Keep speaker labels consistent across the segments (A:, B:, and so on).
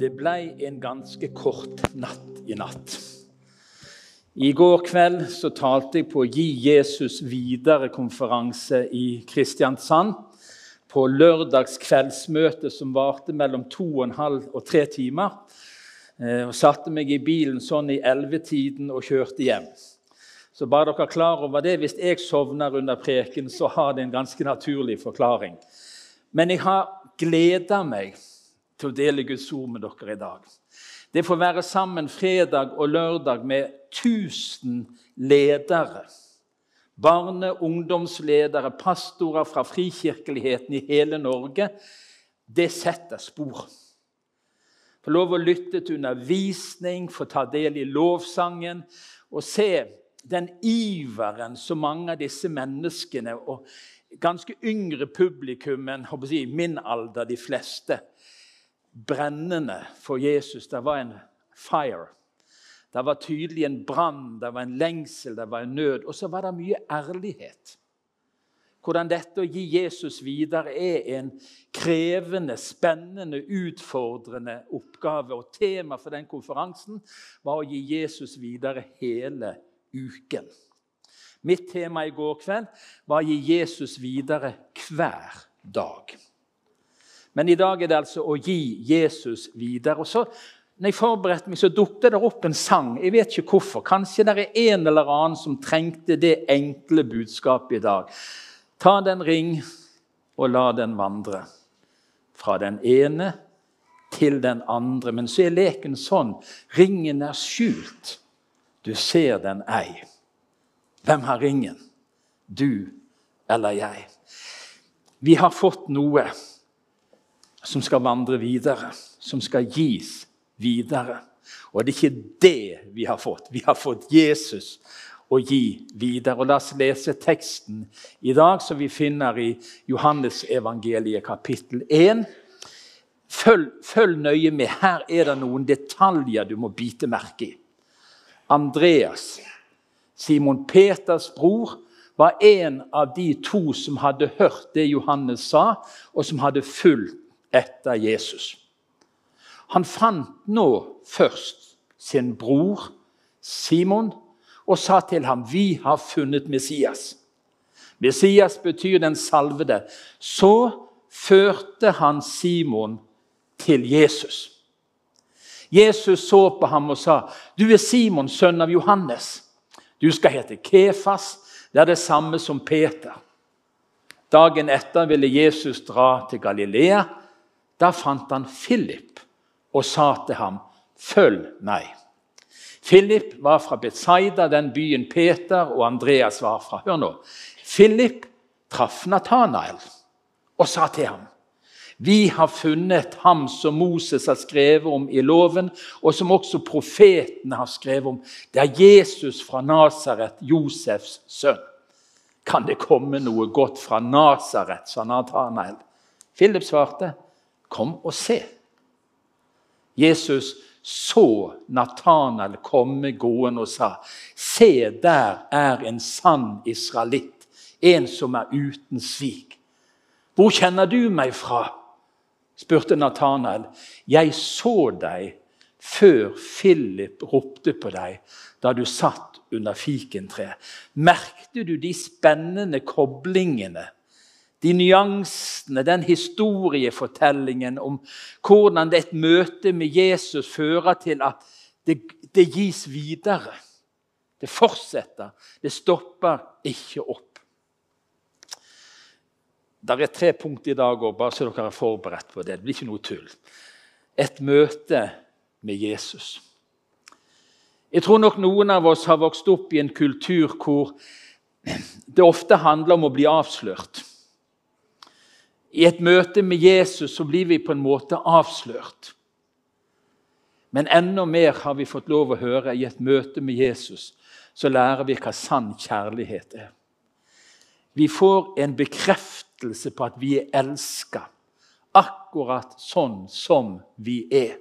A: Det ble en ganske kort natt i natt. I går kveld så talte jeg på Gi Jesus videre-konferanse i Kristiansand. På lørdagskveldsmøtet som varte mellom to og en halv og tre timer. Eh, og Satte meg i bilen sånn i ellevetiden og kjørte hjem. Så bare dere er klar over det. Hvis jeg sovner under preken, så har det en ganske naturlig forklaring. Men jeg har gleda meg til å dele Guds ord med dere i dag. Det får være sammen fredag og lørdag med 1000 ledere. Barne- ungdomsledere, pastorer fra frikirkeligheten i hele Norge. Det setter spor. Få lov å lytte til undervisning, få ta del i lovsangen og se den iveren som mange av disse menneskene og ganske yngre publikummen, si, min alder, de fleste, brennende for Jesus. Det var en fire. Det var tydelig en brann, det var en lengsel, det var en nød. Og så var det mye ærlighet. Hvordan dette å gi Jesus videre er en krevende, spennende, utfordrende oppgave. Og Tema for den konferansen var å gi Jesus videre hele uken. Mitt tema i går kveld var å gi Jesus videre hver dag. Men i dag er det altså å gi Jesus videre. Og så, når jeg forberedte meg, så dukket det opp en sang. Jeg vet ikke hvorfor. Kanskje det er en eller annen som trengte det enkle budskapet i dag. Ta den ring, og la den vandre. Fra den ene til den andre. Men så er leken sånn. Ringen er skjult. Du ser den ei. Hvem har ringen? Du eller jeg? Vi har fått noe som skal vandre videre, som skal gis videre. Og det er ikke det vi har fått. Vi har fått Jesus å gi videre. Og La oss lese teksten i dag, som vi finner i Johannesevangeliet kapittel 1. Følg, følg nøye med. Her er det noen detaljer du må bite merke i. Andreas, Simon Peters bror, var en av de to som hadde hørt det Johannes sa, og som hadde fulgt etter Jesus. Han fant nå først sin bror Simon og sa til ham, 'Vi har funnet Messias'. Messias betyr den salvede. Så førte han Simon til Jesus. Jesus så på ham og sa, 'Du er Simon, sønn av Johannes.' 'Du skal hete Kefas.' Det er det samme som Peter. Dagen etter ville Jesus dra til Galilea. Da fant han Philip og sa til ham, 'Følg meg.' Philip var fra Betzaida, den byen Peter og Andreas var fra. Hør nå. Philip traff Natanael og sa til ham, vi har funnet ham som Moses har skrevet om i loven, og som også profetene har skrevet om. Det er Jesus fra Nasaret, Josefs sønn. Kan det komme noe godt fra Nasaret, sa Nathanael. Philip svarte, 'Kom og se'. Jesus så Nathanael komme gående og sa, 'Se, der er en sann israelitt, en som er uten svik.' 'Hvor kjenner du meg fra?' spurte Natanael. 'Jeg så deg før Philip ropte på deg da du satt under fikentreet.' Merkte du de spennende koblingene? De nyansene, den historiefortellingen om hvordan et møte med Jesus fører til at det, det gis videre. Det fortsetter. Det stopper ikke opp. Det er tre punkt i dag òg, bare så dere er forberedt på det. Det blir ikke noe tull. Et møte med Jesus. Jeg tror nok noen av oss har vokst opp i en kultur hvor det ofte handler om å bli avslørt. I et møte med Jesus så blir vi på en måte avslørt. Men enda mer har vi fått lov å høre i et møte med Jesus. Så lærer vi hva sann kjærlighet er. Vi får en bekreftelse på at vi er elska, akkurat sånn som vi er.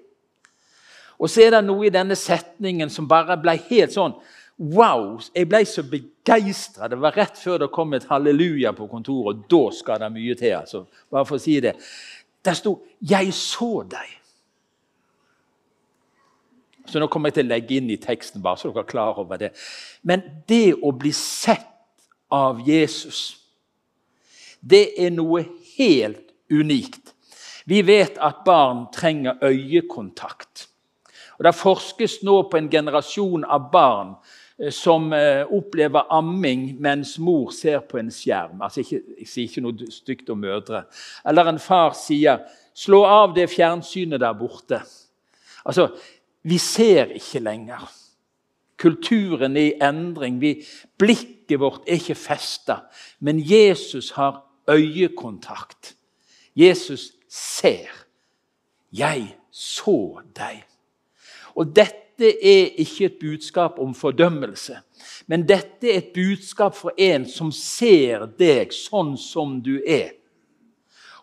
A: Og så er det noe i denne setningen som bare ble helt sånn Wow! Jeg ble så begeistra. Det var rett før det kom et halleluja på kontoret. og Da skal det mye til. altså. Bare for å si det. Der sto 'Jeg så deg'. Så nå kommer jeg til å legge inn i teksten, bare så dere er klar over det. Men det å bli sett av Jesus, det er noe helt unikt. Vi vet at barn trenger øyekontakt. Og Det forskes nå på en generasjon av barn som eh, opplever amming mens mor ser på en skjerm. Altså ikke, jeg sier ikke noe stygt om mødre. Eller en far sier 'slå av det fjernsynet der borte'. Altså, Vi ser ikke lenger. Kulturen er i endring. Vi, blikket vårt er ikke festa. Men Jesus har øyekontakt. Jesus ser. Jeg så deg. Og dette er ikke et budskap om fordømmelse, men dette er et budskap for en som ser deg sånn som du er.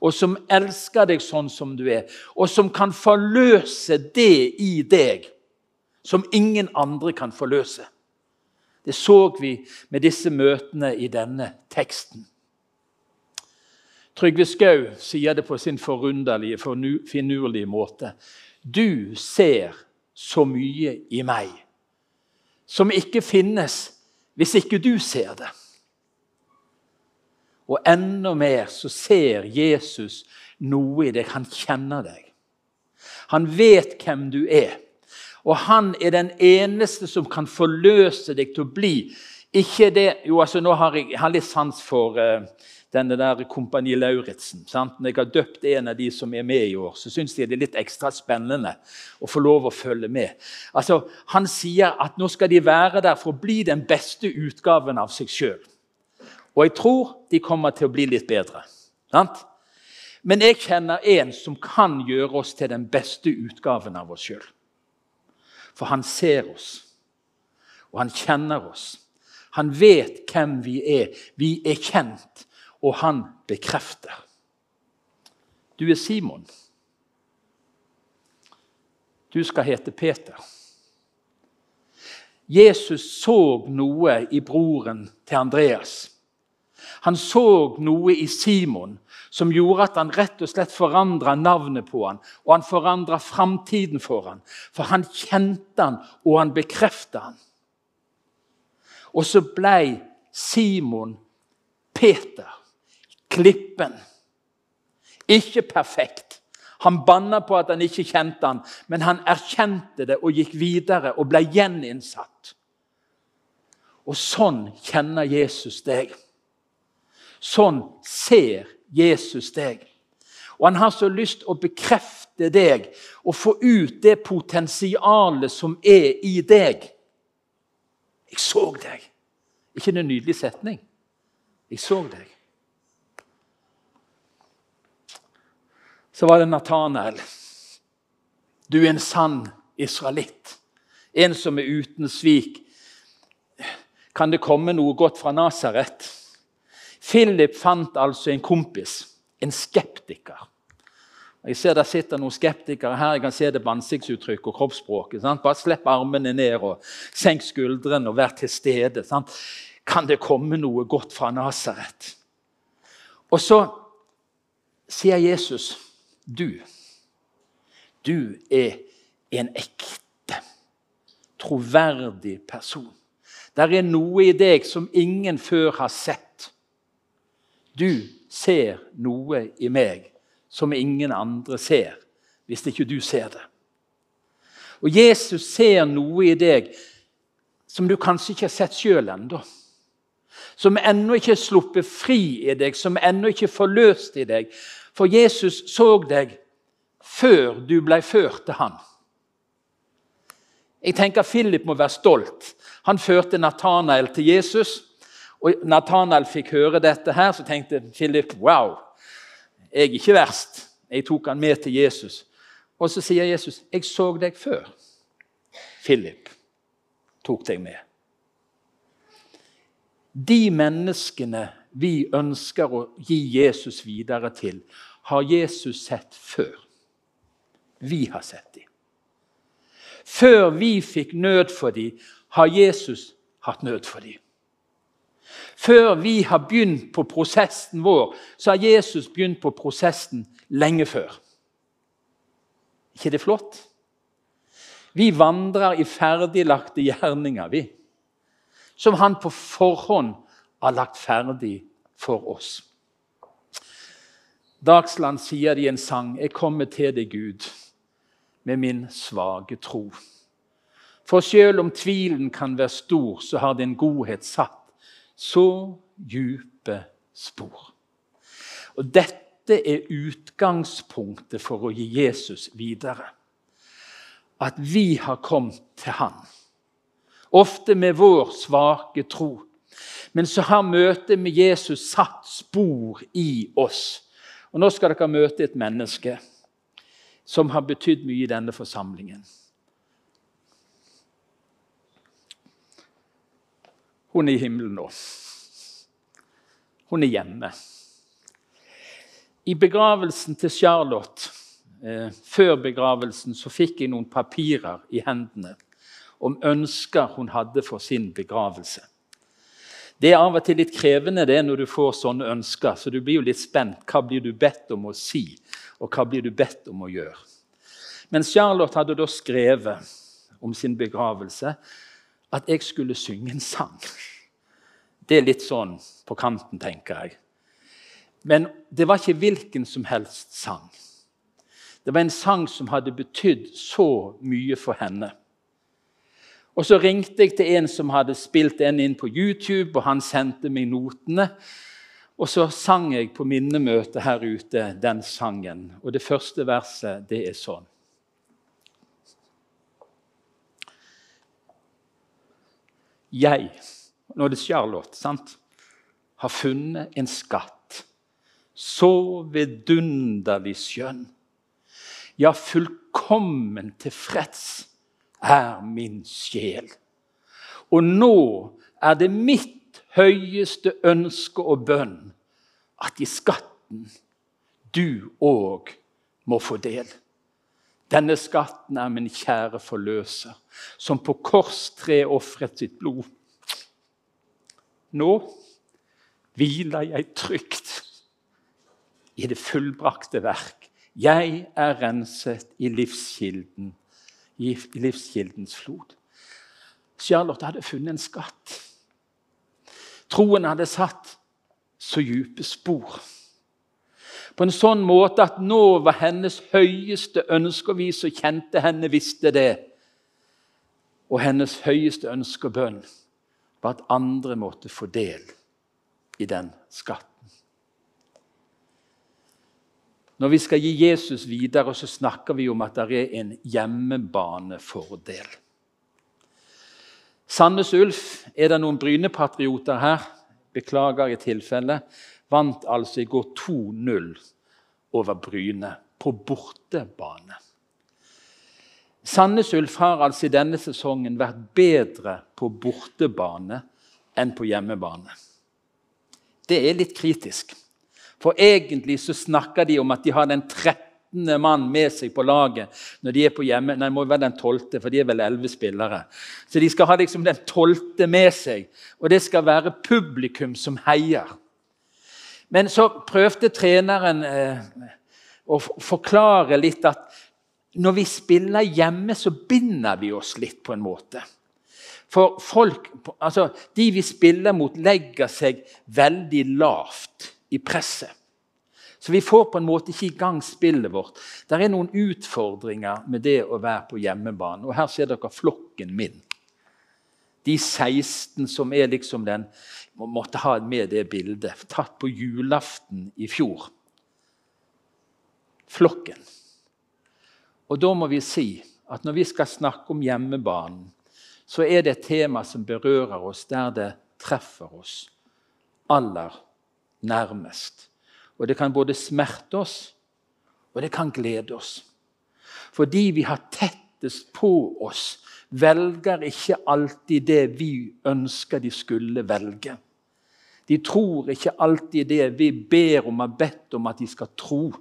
A: Og som elsker deg sånn som du er, og som kan forløse det i deg som ingen andre kan forløse. Det så vi med disse møtene i denne teksten. Trygve Skau sier det på sin forunderlige, finurlige måte. Du ser så mye i meg som ikke finnes hvis ikke du ser det. Og enda mer så ser Jesus noe i deg. Han kjenner deg. Han vet hvem du er. Og han er den eneste som kan forløse deg til å bli. Ikke det, jo altså Nå har jeg, jeg har litt sans for uh, denne der Kompani Lauritzen. Når jeg har døpt en av de som er med i år, så syns de det er litt ekstra spennende å få lov å følge med. Altså, Han sier at nå skal de være der for å bli den beste utgaven av seg sjøl. Og jeg tror de kommer til å bli litt bedre. Sant? Men jeg kjenner en som kan gjøre oss til den beste utgaven av oss sjøl. For han ser oss, og han kjenner oss. Han vet hvem vi er. Vi er kjent og han bekrefter. Du er Simon. Du skal hete Peter. Jesus så noe i broren til Andreas. Han så noe i Simon som gjorde at han rett og slett forandra navnet på han, og han forandra framtiden for han. For han kjente han, og han bekrefta han. Og så blei Simon Peter klippen. Ikke perfekt. Han banna på at han ikke kjente han, men han erkjente det og gikk videre og ble gjeninnsatt. Og sånn kjenner Jesus deg. Sånn ser Jesus deg. Og han har så lyst å bekrefte deg og få ut det potensialet som er i deg. Jeg så deg. ikke en nydelig setning? Jeg så deg. Så var det Natanael. Du er en sann israelitt, en som er uten svik. Kan det komme noe godt fra Nasaret? Philip fant altså en kompis, en skeptiker. Jeg ser Der sitter noen skeptikere her. Jeg kan se det på ansiktsuttrykk og kroppsspråket. Sant? Bare slipp armene ned og senk skuldrene og vær til stede. Sant? Kan det komme noe godt fra Nasaret? Og så sier Jesus du, du er en ekte, troverdig person. Der er noe i deg som ingen før har sett. Du ser noe i meg som ingen andre ser, hvis ikke du ser det. Og Jesus ser noe i deg som du kanskje ikke har sett sjøl ennå. Som ennå ikke er sluppet fri i deg, som ennå ikke er forløst i deg. For Jesus så deg før du ble ført til han. Jeg tenker Philip må være stolt. Han førte Nathanael til Jesus. Og Nathanael fikk høre dette, her, så tenkte Philip wow, jeg er ikke verst. Jeg tok han med til Jesus. Og så sier Jesus, 'Jeg så deg før.' Philip tok deg med. De menneskene vi ønsker å gi Jesus videre til, har Jesus sett før. Vi har sett dem. Før vi fikk nød for dem, har Jesus hatt nød for dem. Før vi har begynt på prosessen vår, så har Jesus begynt på prosessen lenge før. ikke det flott? Vi vandrer i ferdiglagte gjerninger, vi. Som han på forhånd har lagt ferdig for oss. Dagsland sier det i en sang 'Jeg kommer til deg, Gud, med min svake tro'. For selv om tvilen kan være stor, så har din godhet satt så djupe spor. Og Dette er utgangspunktet for å gi Jesus videre. At vi har kommet til Han. Ofte med vår svake tro. Men så har møtet med Jesus satt spor i oss og Nå skal dere møte et menneske som har betydd mye i denne forsamlingen. Hun er i himmelen nå. Hun er hjemme. I begravelsen til Charlotte, eh, før begravelsen, så fikk jeg noen papirer i hendene om ønsker hun hadde for sin begravelse. Det er av og til litt krevende det når du får sånne ønsker, så du blir jo litt spent. Hva blir du bedt om å si, og hva blir du bedt om å gjøre? Men Charlotte hadde da skrevet om sin begravelse at jeg skulle synge en sang. Det er litt sånn på kanten, tenker jeg. Men det var ikke hvilken som helst sang. Det var en sang som hadde betydd så mye for henne. Og Så ringte jeg til en som hadde spilt den inn på YouTube, og han sendte meg notene. Og så sang jeg på minnemøtet her ute den sangen. Og det første verset, det er sånn. Jeg, nå er det Charlotte, sant, har funnet en skatt så vidunderlig skjønn, ja, fullkommen tilfreds er min sjel. Og nå er det mitt høyeste ønske og bønn at i skatten du òg må få del. Denne skatten er min kjære forløser, som på korstre ofret sitt blod. Nå hviler jeg trygt i det fullbrakte verk. Jeg er renset i livskilden i livskildens flod. Charlotte hadde funnet en skatt. Troen hadde satt så dype spor. På en sånn måte at nå var hennes høyeste ønske, og vi som kjente henne, visste det. Og hennes høyeste ønske og bønn var at andre måtte få del i den skatten. Når vi skal gi Jesus videre, så snakker vi om at det er en hjemmebanefordel. Sandnes Ulf, er det noen Bryne-patrioter her? Beklager i tilfelle. Vant altså i går 2-0 over Bryne på bortebane. Sandnes Ulf har altså i denne sesongen vært bedre på bortebane enn på hjemmebane. Det er litt kritisk. For egentlig så snakker de om at de har den 13. mann med seg på laget når de er på hjemme. Nei, det må være den 12., for de er vel 11 spillere. Så de skal ha liksom den 12. med seg, og det skal være publikum som heier. Men så prøvde treneren eh, å forklare litt at når vi spiller hjemme, så binder vi oss litt på en måte. For folk, altså, De vi spiller mot, legger seg veldig lavt i presset. Så vi får på en måte ikke i gang spillet vårt. Det er noen utfordringer med det å være på hjemmebane. Og her ser dere flokken min. De 16 som er liksom den Måtte ha med det bildet. Tatt på julaften i fjor. Flokken. Og da må vi si at når vi skal snakke om hjemmebanen, så er det et tema som berører oss der det treffer oss aller nærmest. Og det kan både smerte oss, og det kan glede oss. Fordi vi har tettest på oss, velger ikke alltid det vi ønsker de skulle velge. De tror ikke alltid det vi ber om, har bedt om at de skal tro.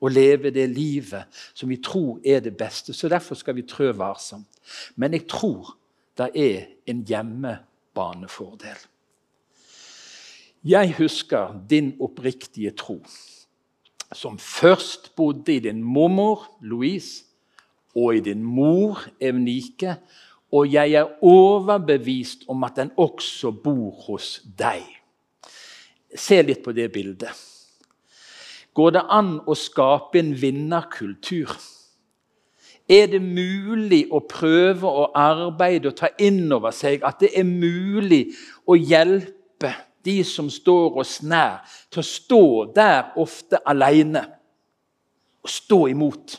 A: Og leve det livet som vi tror er det beste. Så Derfor skal vi trø varsomt. Men jeg tror det er en hjemmebanefordel. Jeg husker din oppriktige tro, som først bodde i din mormor Louise, og i din mor Evnike, og jeg er overbevist om at den også bor hos deg. Se litt på det bildet. Går det an å skape en vinnerkultur? Er det mulig å prøve å arbeide og ta inn over seg at det er mulig å hjelpe de som står oss nær, til å stå der ofte alene og stå imot?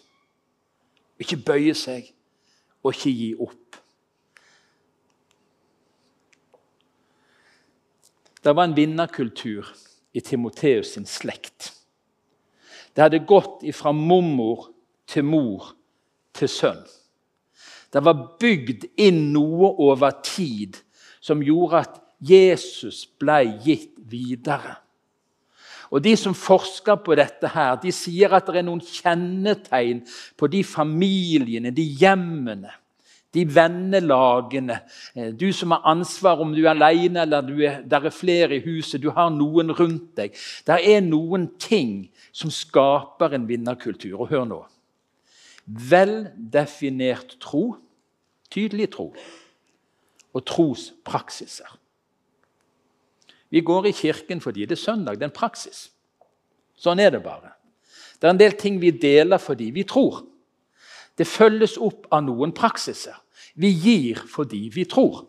A: Ikke bøye seg og ikke gi opp. Det var en vinnerkultur i Timoteus sin slekt. Det hadde gått fra mormor til mor til sønn. Det var bygd inn noe over tid som gjorde at Jesus ble gitt videre. Og De som forsker på dette, her, de sier at det er noen kjennetegn på de familiene, de hjemmene, de vennelagene. Eh, du som har ansvar om du er alene eller du er, der er flere i huset. Du har noen rundt deg. Det er noen ting som skaper en vinnerkultur. Og hør nå. Veldefinert tro, tydelig tro, og trospraksiser. Vi går i kirken fordi det er søndag. Det er en praksis. Sånn er det bare. Det er en del ting vi deler fordi vi tror. Det følges opp av noen praksiser. Vi gir fordi vi tror.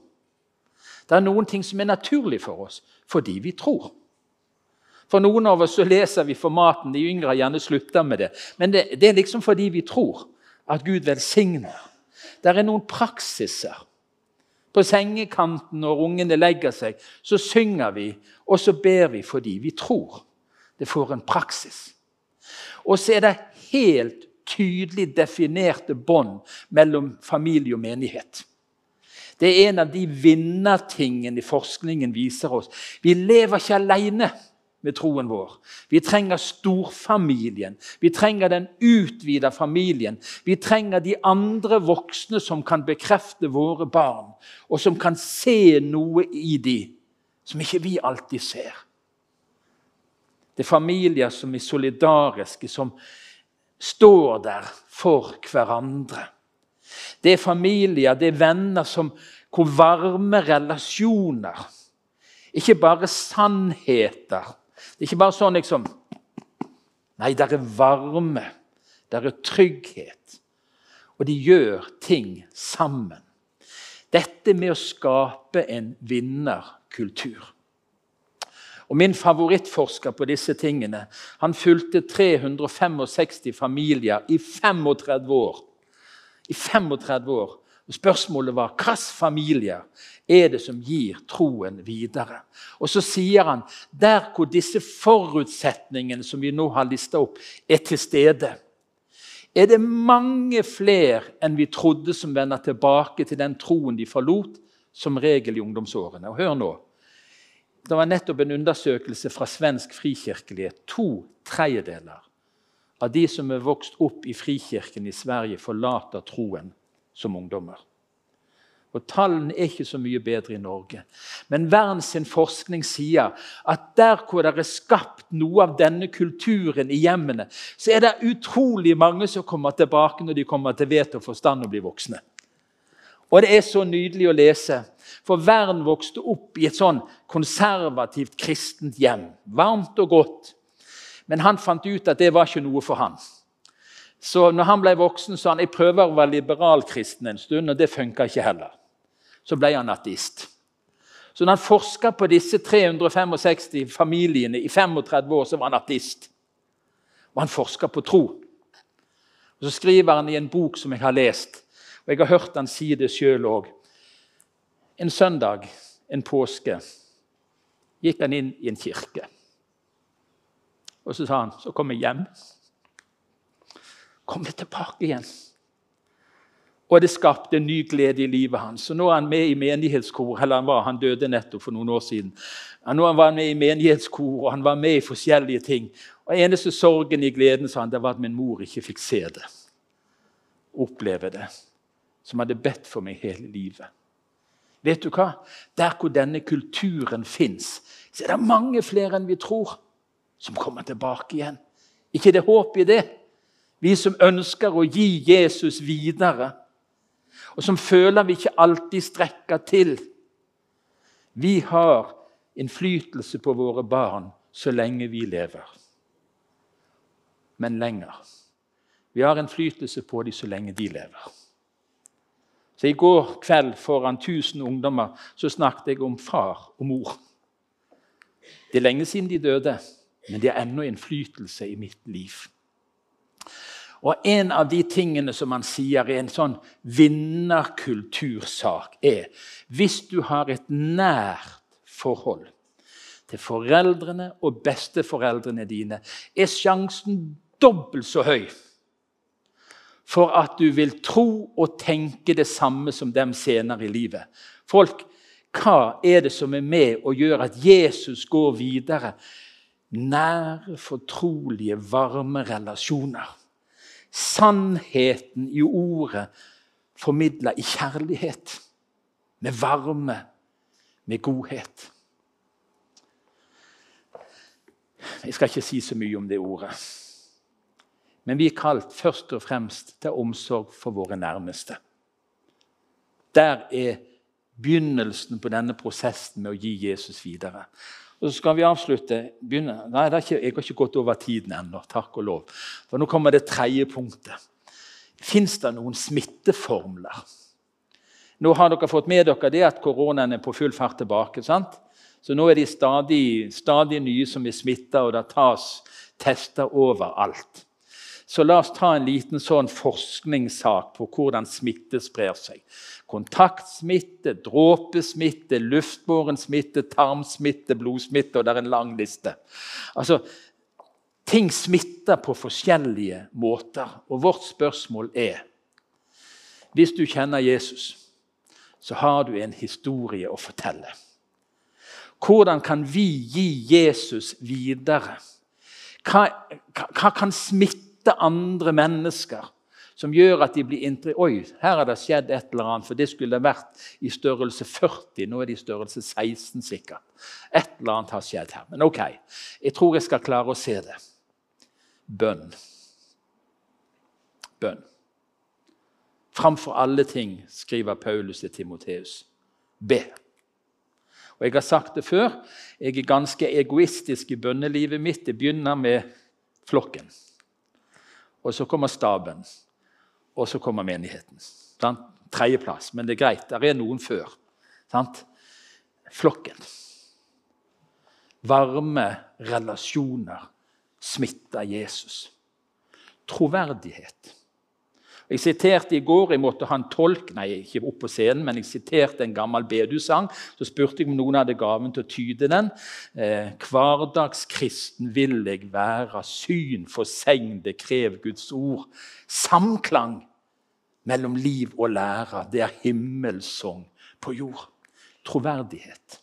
A: Det er noen ting som er naturlig for oss fordi vi tror. For noen av oss så leser vi for maten. De yngre gjerne slutta med det. Men det, det, er liksom fordi vi tror at Gud velsigner. Det er noen praksiser. På sengekanten når ungene legger seg, så synger vi, og så ber vi fordi vi tror. Det får en praksis. Og så er det helt tydelig definerte bånd mellom familie og menighet. Det er en av de vinnertingene forskningen viser oss. Vi lever ikke alene med troen vår. Vi trenger storfamilien. Vi trenger den utvida familien. Vi trenger de andre voksne som kan bekrefte våre barn, og som kan se noe i dem som ikke vi alltid ser. Det er familier som er solidariske, som står der for hverandre. Det er familier, det er venner som, hvor varme relasjoner Ikke bare sannheter. Det er ikke bare sånn liksom Nei, det er varme. Det er trygghet. Og de gjør ting sammen. Dette med å skape en vinnerkultur. Og Min favorittforsker på disse tingene han fulgte 365 familier i 35 år. I 35 år. Og Spørsmålet var hvilken familie er det som gir troen videre? Og Så sier han der hvor disse forutsetningene som vi nå har lista opp, er til stede, er det mange flere enn vi trodde som vender tilbake til den troen de forlot, som regel i ungdomsårene. Og hør nå, det var nettopp en undersøkelse fra svensk frikirkelighet. To tredjedeler av de som er vokst opp i frikirken i Sverige, forlater troen som ungdommer. Og Tallene er ikke så mye bedre i Norge. Men verdens forskning sier at der hvor det er skapt noe av denne kulturen i hjemmene, så er det utrolig mange som kommer tilbake når de kommer til vett og forstand og blir voksne. Og det er så nydelig å lese for Vern vokste opp i et sånn konservativt kristent hjem. Varmt og godt. Men han fant ut at det var ikke noe for han. Så når han ble voksen, sa han jeg prøver å være liberalkristen en stund, og det funka ikke heller. Så ble han ateist. Så når han forska på disse 365 familiene i 35 år, så var han ateist. Og han forska på tro. Og Så skriver han i en bok som jeg har lest, og jeg har hørt han si det sjøl òg en søndag, en påske, gikk han inn i en kirke. Og så sa han så kom jeg hjem. Kom jeg tilbake igjen. Og det skapte en ny glede i livet hans. Og Nå er han med i menighetskor, eller han var, han døde nettopp for noen år siden. Nå var han med i menighetskor, og han var med i forskjellige ting. Og Eneste sorgen i gleden sa han, det var at min mor ikke fikk se det. Oppleve det. Som hadde bedt for meg hele livet. Vet du hva? Der hvor denne kulturen fins, så er det mange flere enn vi tror, som kommer tilbake igjen. Ikke det håp i det, Vi som ønsker å gi Jesus videre, og som føler vi ikke alltid strekker til. Vi har innflytelse på våre barn så lenge vi lever. Men lenger. Vi har innflytelse på dem så lenge de lever. Så I går kveld foran 1000 ungdommer så snakket jeg om far og mor. Det er lenge siden de døde, men de har ennå innflytelse i mitt liv. Og En av de tingene som han sier i en sånn vinnerkultursak, er hvis du har et nært forhold til foreldrene og besteforeldrene dine, er sjansen dobbelt så høy for at du vil tro og tenke det samme som dem senere i livet. Folk, hva er det som er med og gjør at Jesus går videre? Nære, fortrolige, varme relasjoner. Sannheten i ordet formidla i kjærlighet, med varme, med godhet. Jeg skal ikke si så mye om det ordet. Men vi er kalt først og fremst til omsorg for våre nærmeste. Der er begynnelsen på denne prosessen med å gi Jesus videre. Og så skal vi avslutte. Begynne. Nei, ikke, Jeg har ikke gått over tiden ennå. Takk og lov. For Nå kommer det tredje punktet. Fins det noen smitteformler? Nå har dere fått med dere det at koronaen er på full fart tilbake. sant? Så nå er de stadig, stadig nye som er smitta, og det tas tester overalt. Så la oss ta en liten sånn forskningssak på hvordan smitte sprer seg. Kontaktsmitte, dråpesmitte, luftbåren smitte, tarmsmitte, blodsmitte og det er en lang liste. Altså, Ting smitter på forskjellige måter. Og vårt spørsmål er Hvis du kjenner Jesus, så har du en historie å fortelle. Hvordan kan vi gi Jesus videre? Hva, hva kan smitte andre mennesker som gjør at de blir inntrykk Oi, her har det skjedd et eller annet, for det skulle vært i størrelse 40. Nå er det i størrelse 16, sikkert. Et eller annet har skjedd her. Men ok, jeg tror jeg skal klare å se det. Bønn. Bønn. Framfor alle ting, skriver Paulus til Timoteus. Be. Og Jeg har sagt det før, jeg er ganske egoistisk i bønnelivet mitt. Det begynner med flokken. Og så kommer staben. Og så kommer menigheten. Sant? Tredjeplass, men det er greit. Der er noen før. Sant? Flokken. Varme relasjoner smitter Jesus. Troverdighet. Jeg siterte i går, jeg måtte ha en tolk nei, ikke opp på scenen, men jeg siterte en gammel bedusang. Så spurte jeg om noen hadde gaven til å tyde den. Eh, Hverdagskristen vil jeg være, syn for segn, det krev Guds ord. Samklang mellom liv og lære, det er himmelsong på jord. Troverdighet.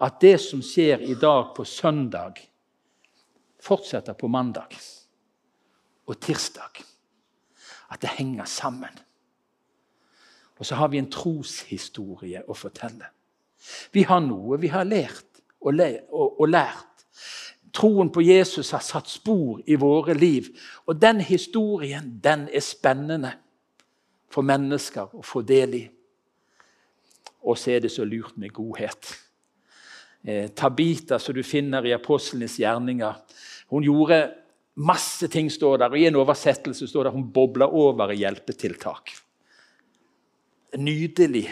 A: At det som skjer i dag på søndag, fortsetter på mandag og tirsdag at det henger sammen. Og så har vi en troshistorie å fortelle. Vi har noe vi har lært og, og, og lært. Troen på Jesus har satt spor i våre liv. Og den historien den er spennende for mennesker å få del i. Og så er det så lurt med godhet. Eh, Tabita, som du finner i apostlenes gjerninger, hun gjorde Masse ting står der, og I en oversettelse står det at hun bobla over i hjelpetiltak. Nydelig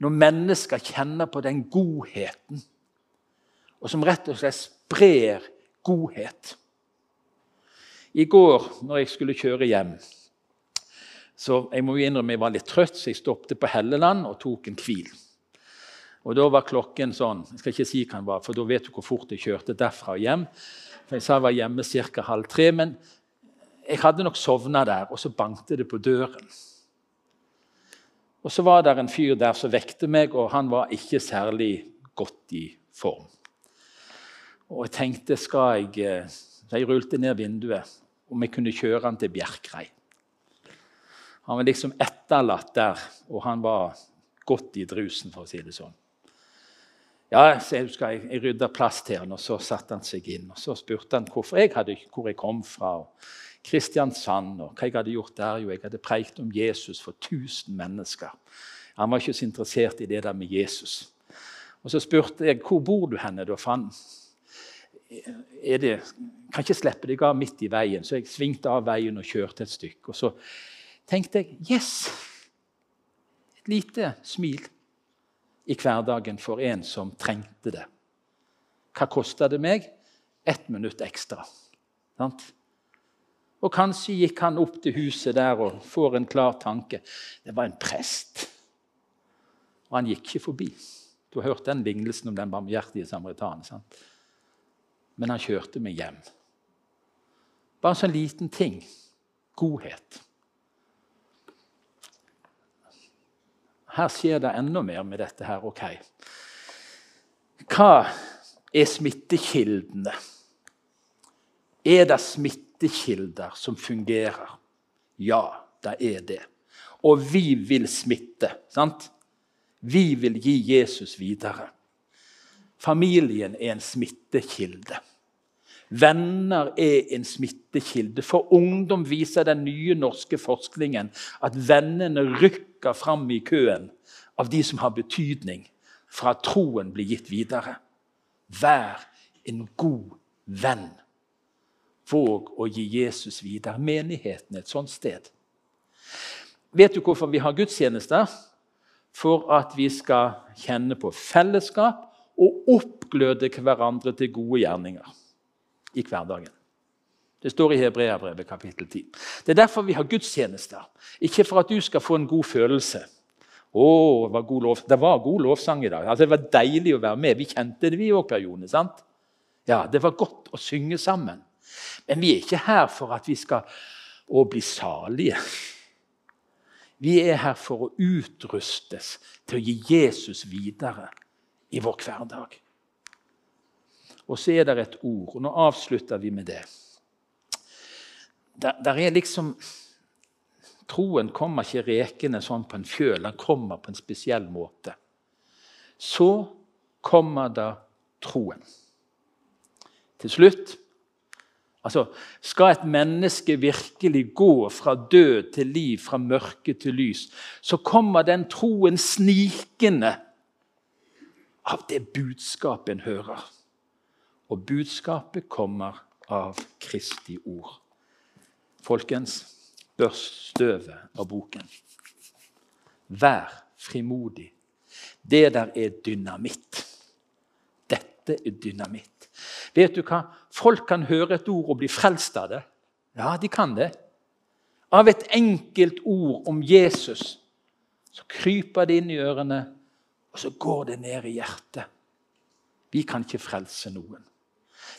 A: når mennesker kjenner på den godheten, og som rett og slett sprer godhet. I går når jeg skulle kjøre hjem så Jeg må jo innrømme jeg var litt trøtt, så jeg stoppet på Helleland og tok en hvil. Og Da var klokken sånn Jeg skal ikke si hva den var, for da vet du hvor fort jeg kjørte derfra og hjem. For Jeg sa jeg var hjemme ca. halv tre, men jeg hadde nok sovna der, og så bankte det på døren. Og Så var det en fyr der som vekte meg, og han var ikke særlig godt i form. Og jeg tenkte skal jeg, eh, så jeg rullte ned vinduet om jeg kunne kjøre han til Bjerkreim. Han var liksom etterlatt der, og han var godt i drusen, for å si det sånn. Ja, så husker jeg, jeg rydde plass til han, og så satte han seg inn. og Så spurte han jeg hadde, hvor jeg kom fra. og Kristiansand og hva jeg hadde gjort der. Jo, jeg hadde preikt om Jesus for 1000 mennesker. Han var ikke så interessert i det der med Jesus. Og Så spurte jeg hvor bor du henne da, for han er det, kan ikke slippe deg av midt i veien. Så jeg svingte av veien og kjørte et stykke. Og så tenkte jeg yes! Et lite smil i hverdagen for en som trengte det. Hva kosta det meg? Ett minutt ekstra. Sant? Og kanskje gikk han opp til huset der og får en klar tanke. Det var en prest. Og han gikk ikke forbi. Du har hørt den lignelsen om den barmhjertige samaritanen. Men han kjørte meg hjem. Bare en sånn liten ting. Godhet. Her skjer det enda mer med dette her. Ok. Hva er smittekildene? Er det smittekilder som fungerer? Ja, det er det. Og vi vil smitte. sant? Vi vil gi Jesus videre. Familien er en smittekilde. Venner er en smittekilde. For ungdom viser den nye norske forskningen at vennene rykker fram i køen av de som har betydning for at troen blir gitt videre. Vær en god venn. Våg å gi Jesus videre. Menigheten et sånt sted. Vet du hvorfor vi har gudstjenester? For at vi skal kjenne på fellesskap og oppgløde hverandre til gode gjerninger i hverdagen. Det står i Hebreabrevet kapittel 10. Det er derfor vi har gudstjenester. Ikke for at du skal få en god følelse. Å, det var god, lov. Det var god lovsang i dag. Altså, det var deilig å være med. Vi kjente det, vi òg, Per Jone. sant? Ja, Det var godt å synge sammen. Men vi er ikke her for at vi skal å bli salige. Vi er her for å utrustes til å gi Jesus videre i vår hverdag. Og så er det et ord, og nå avslutter vi med det. Der, der er liksom Troen kommer ikke rekende sånn på en fjøl, den kommer på en spesiell måte. Så kommer da troen. Til slutt altså, Skal et menneske virkelig gå fra død til liv, fra mørke til lys, så kommer den troen snikende av det budskapet en hører. Og budskapet kommer av Kristi ord. Folkens, børst støvet av boken. Vær frimodig. Det der er dynamitt. Dette er dynamitt. Vet du hva? Folk kan høre et ord og bli frelst av det. Ja, de kan det. Av et enkelt ord om Jesus så kryper det inn i ørene, og så går det ned i hjertet. Vi kan ikke frelse noen.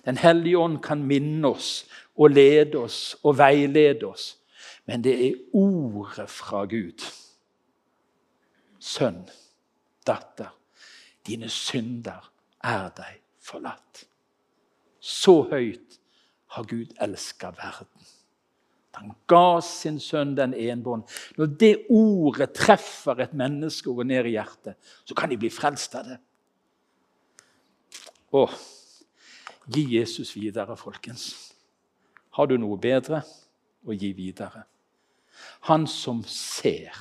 A: Den hellige ånd kan minne oss og lede oss og veilede oss. Men det er ordet fra Gud. Sønn, datter, dine synder er deg forlatt. Så høyt har Gud elska verden. Han ga sin sønn den enbånd. Når det ordet treffer et menneske og går ned i hjertet, så kan de bli frelst av det. Åh, Gi Jesus videre, folkens. Har du noe bedre å gi videre? Han som ser.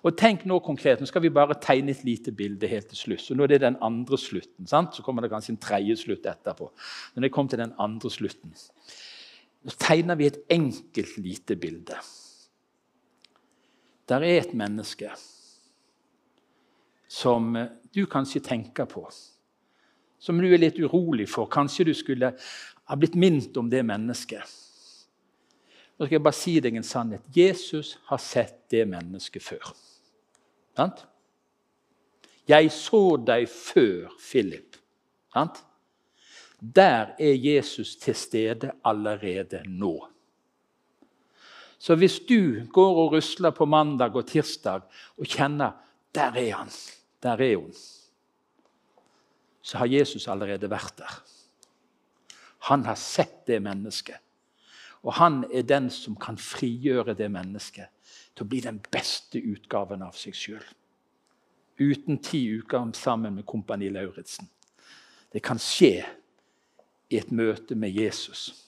A: Og tenk Nå konkret, nå skal vi bare tegne et lite bilde helt til slutt. Så nå er det den andre slutten. Sant? Så kommer det kanskje en tredje slutt etterpå. Men det kom til den andre slutten, så tegner vi et enkelt, lite bilde. Der er et menneske som du kanskje tenker på som du er litt urolig for. Kanskje du skulle ha blitt minnet om det mennesket. Nå skal jeg bare si deg en sannhet. Jesus har sett det mennesket før. Sant? Jeg så deg før Philip. Sant? Der er Jesus til stede allerede nå. Så hvis du går og rusler på mandag og tirsdag og kjenner der er han, der er hun så har Jesus allerede vært der. Han har sett det mennesket. Og han er den som kan frigjøre det mennesket til å bli den beste utgaven av seg sjøl. uten ti uker sammen med Kompani Lauritzen. Det kan skje i et møte med Jesus.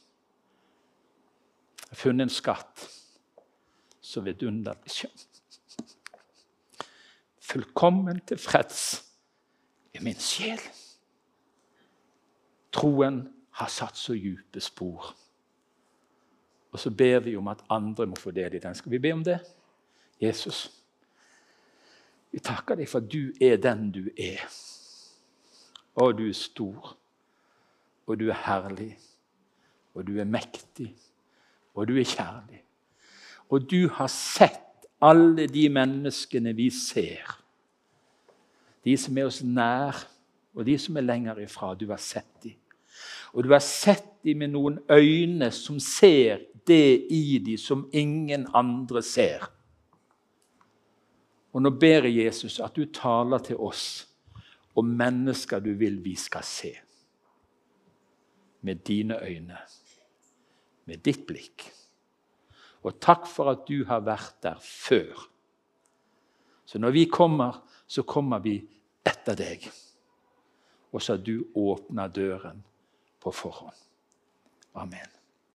A: Jeg har funnet en skatt så vidunderlig skjønn. Fullkommen tilfreds i min sjel. Troen har satt så dype spor. Og så ber vi om at andre må få del i den. Skal vi be om det? Jesus, vi takker deg for at du er den du er. Og du er stor, og du er herlig, og du er mektig, og du er kjærlig. Og du har sett alle de menneskene vi ser. De som er oss nær, og de som er lenger ifra. Du har sett dem. Og du har sett dem med noen øyne som ser det i dem som ingen andre ser. Og nå ber jeg Jesus at du taler til oss om mennesker du vil vi skal se. Med dine øyne, med ditt blikk. Og takk for at du har vært der før. Så når vi kommer, så kommer vi etter deg. Og så har du åpna døren på forhånd. Amen.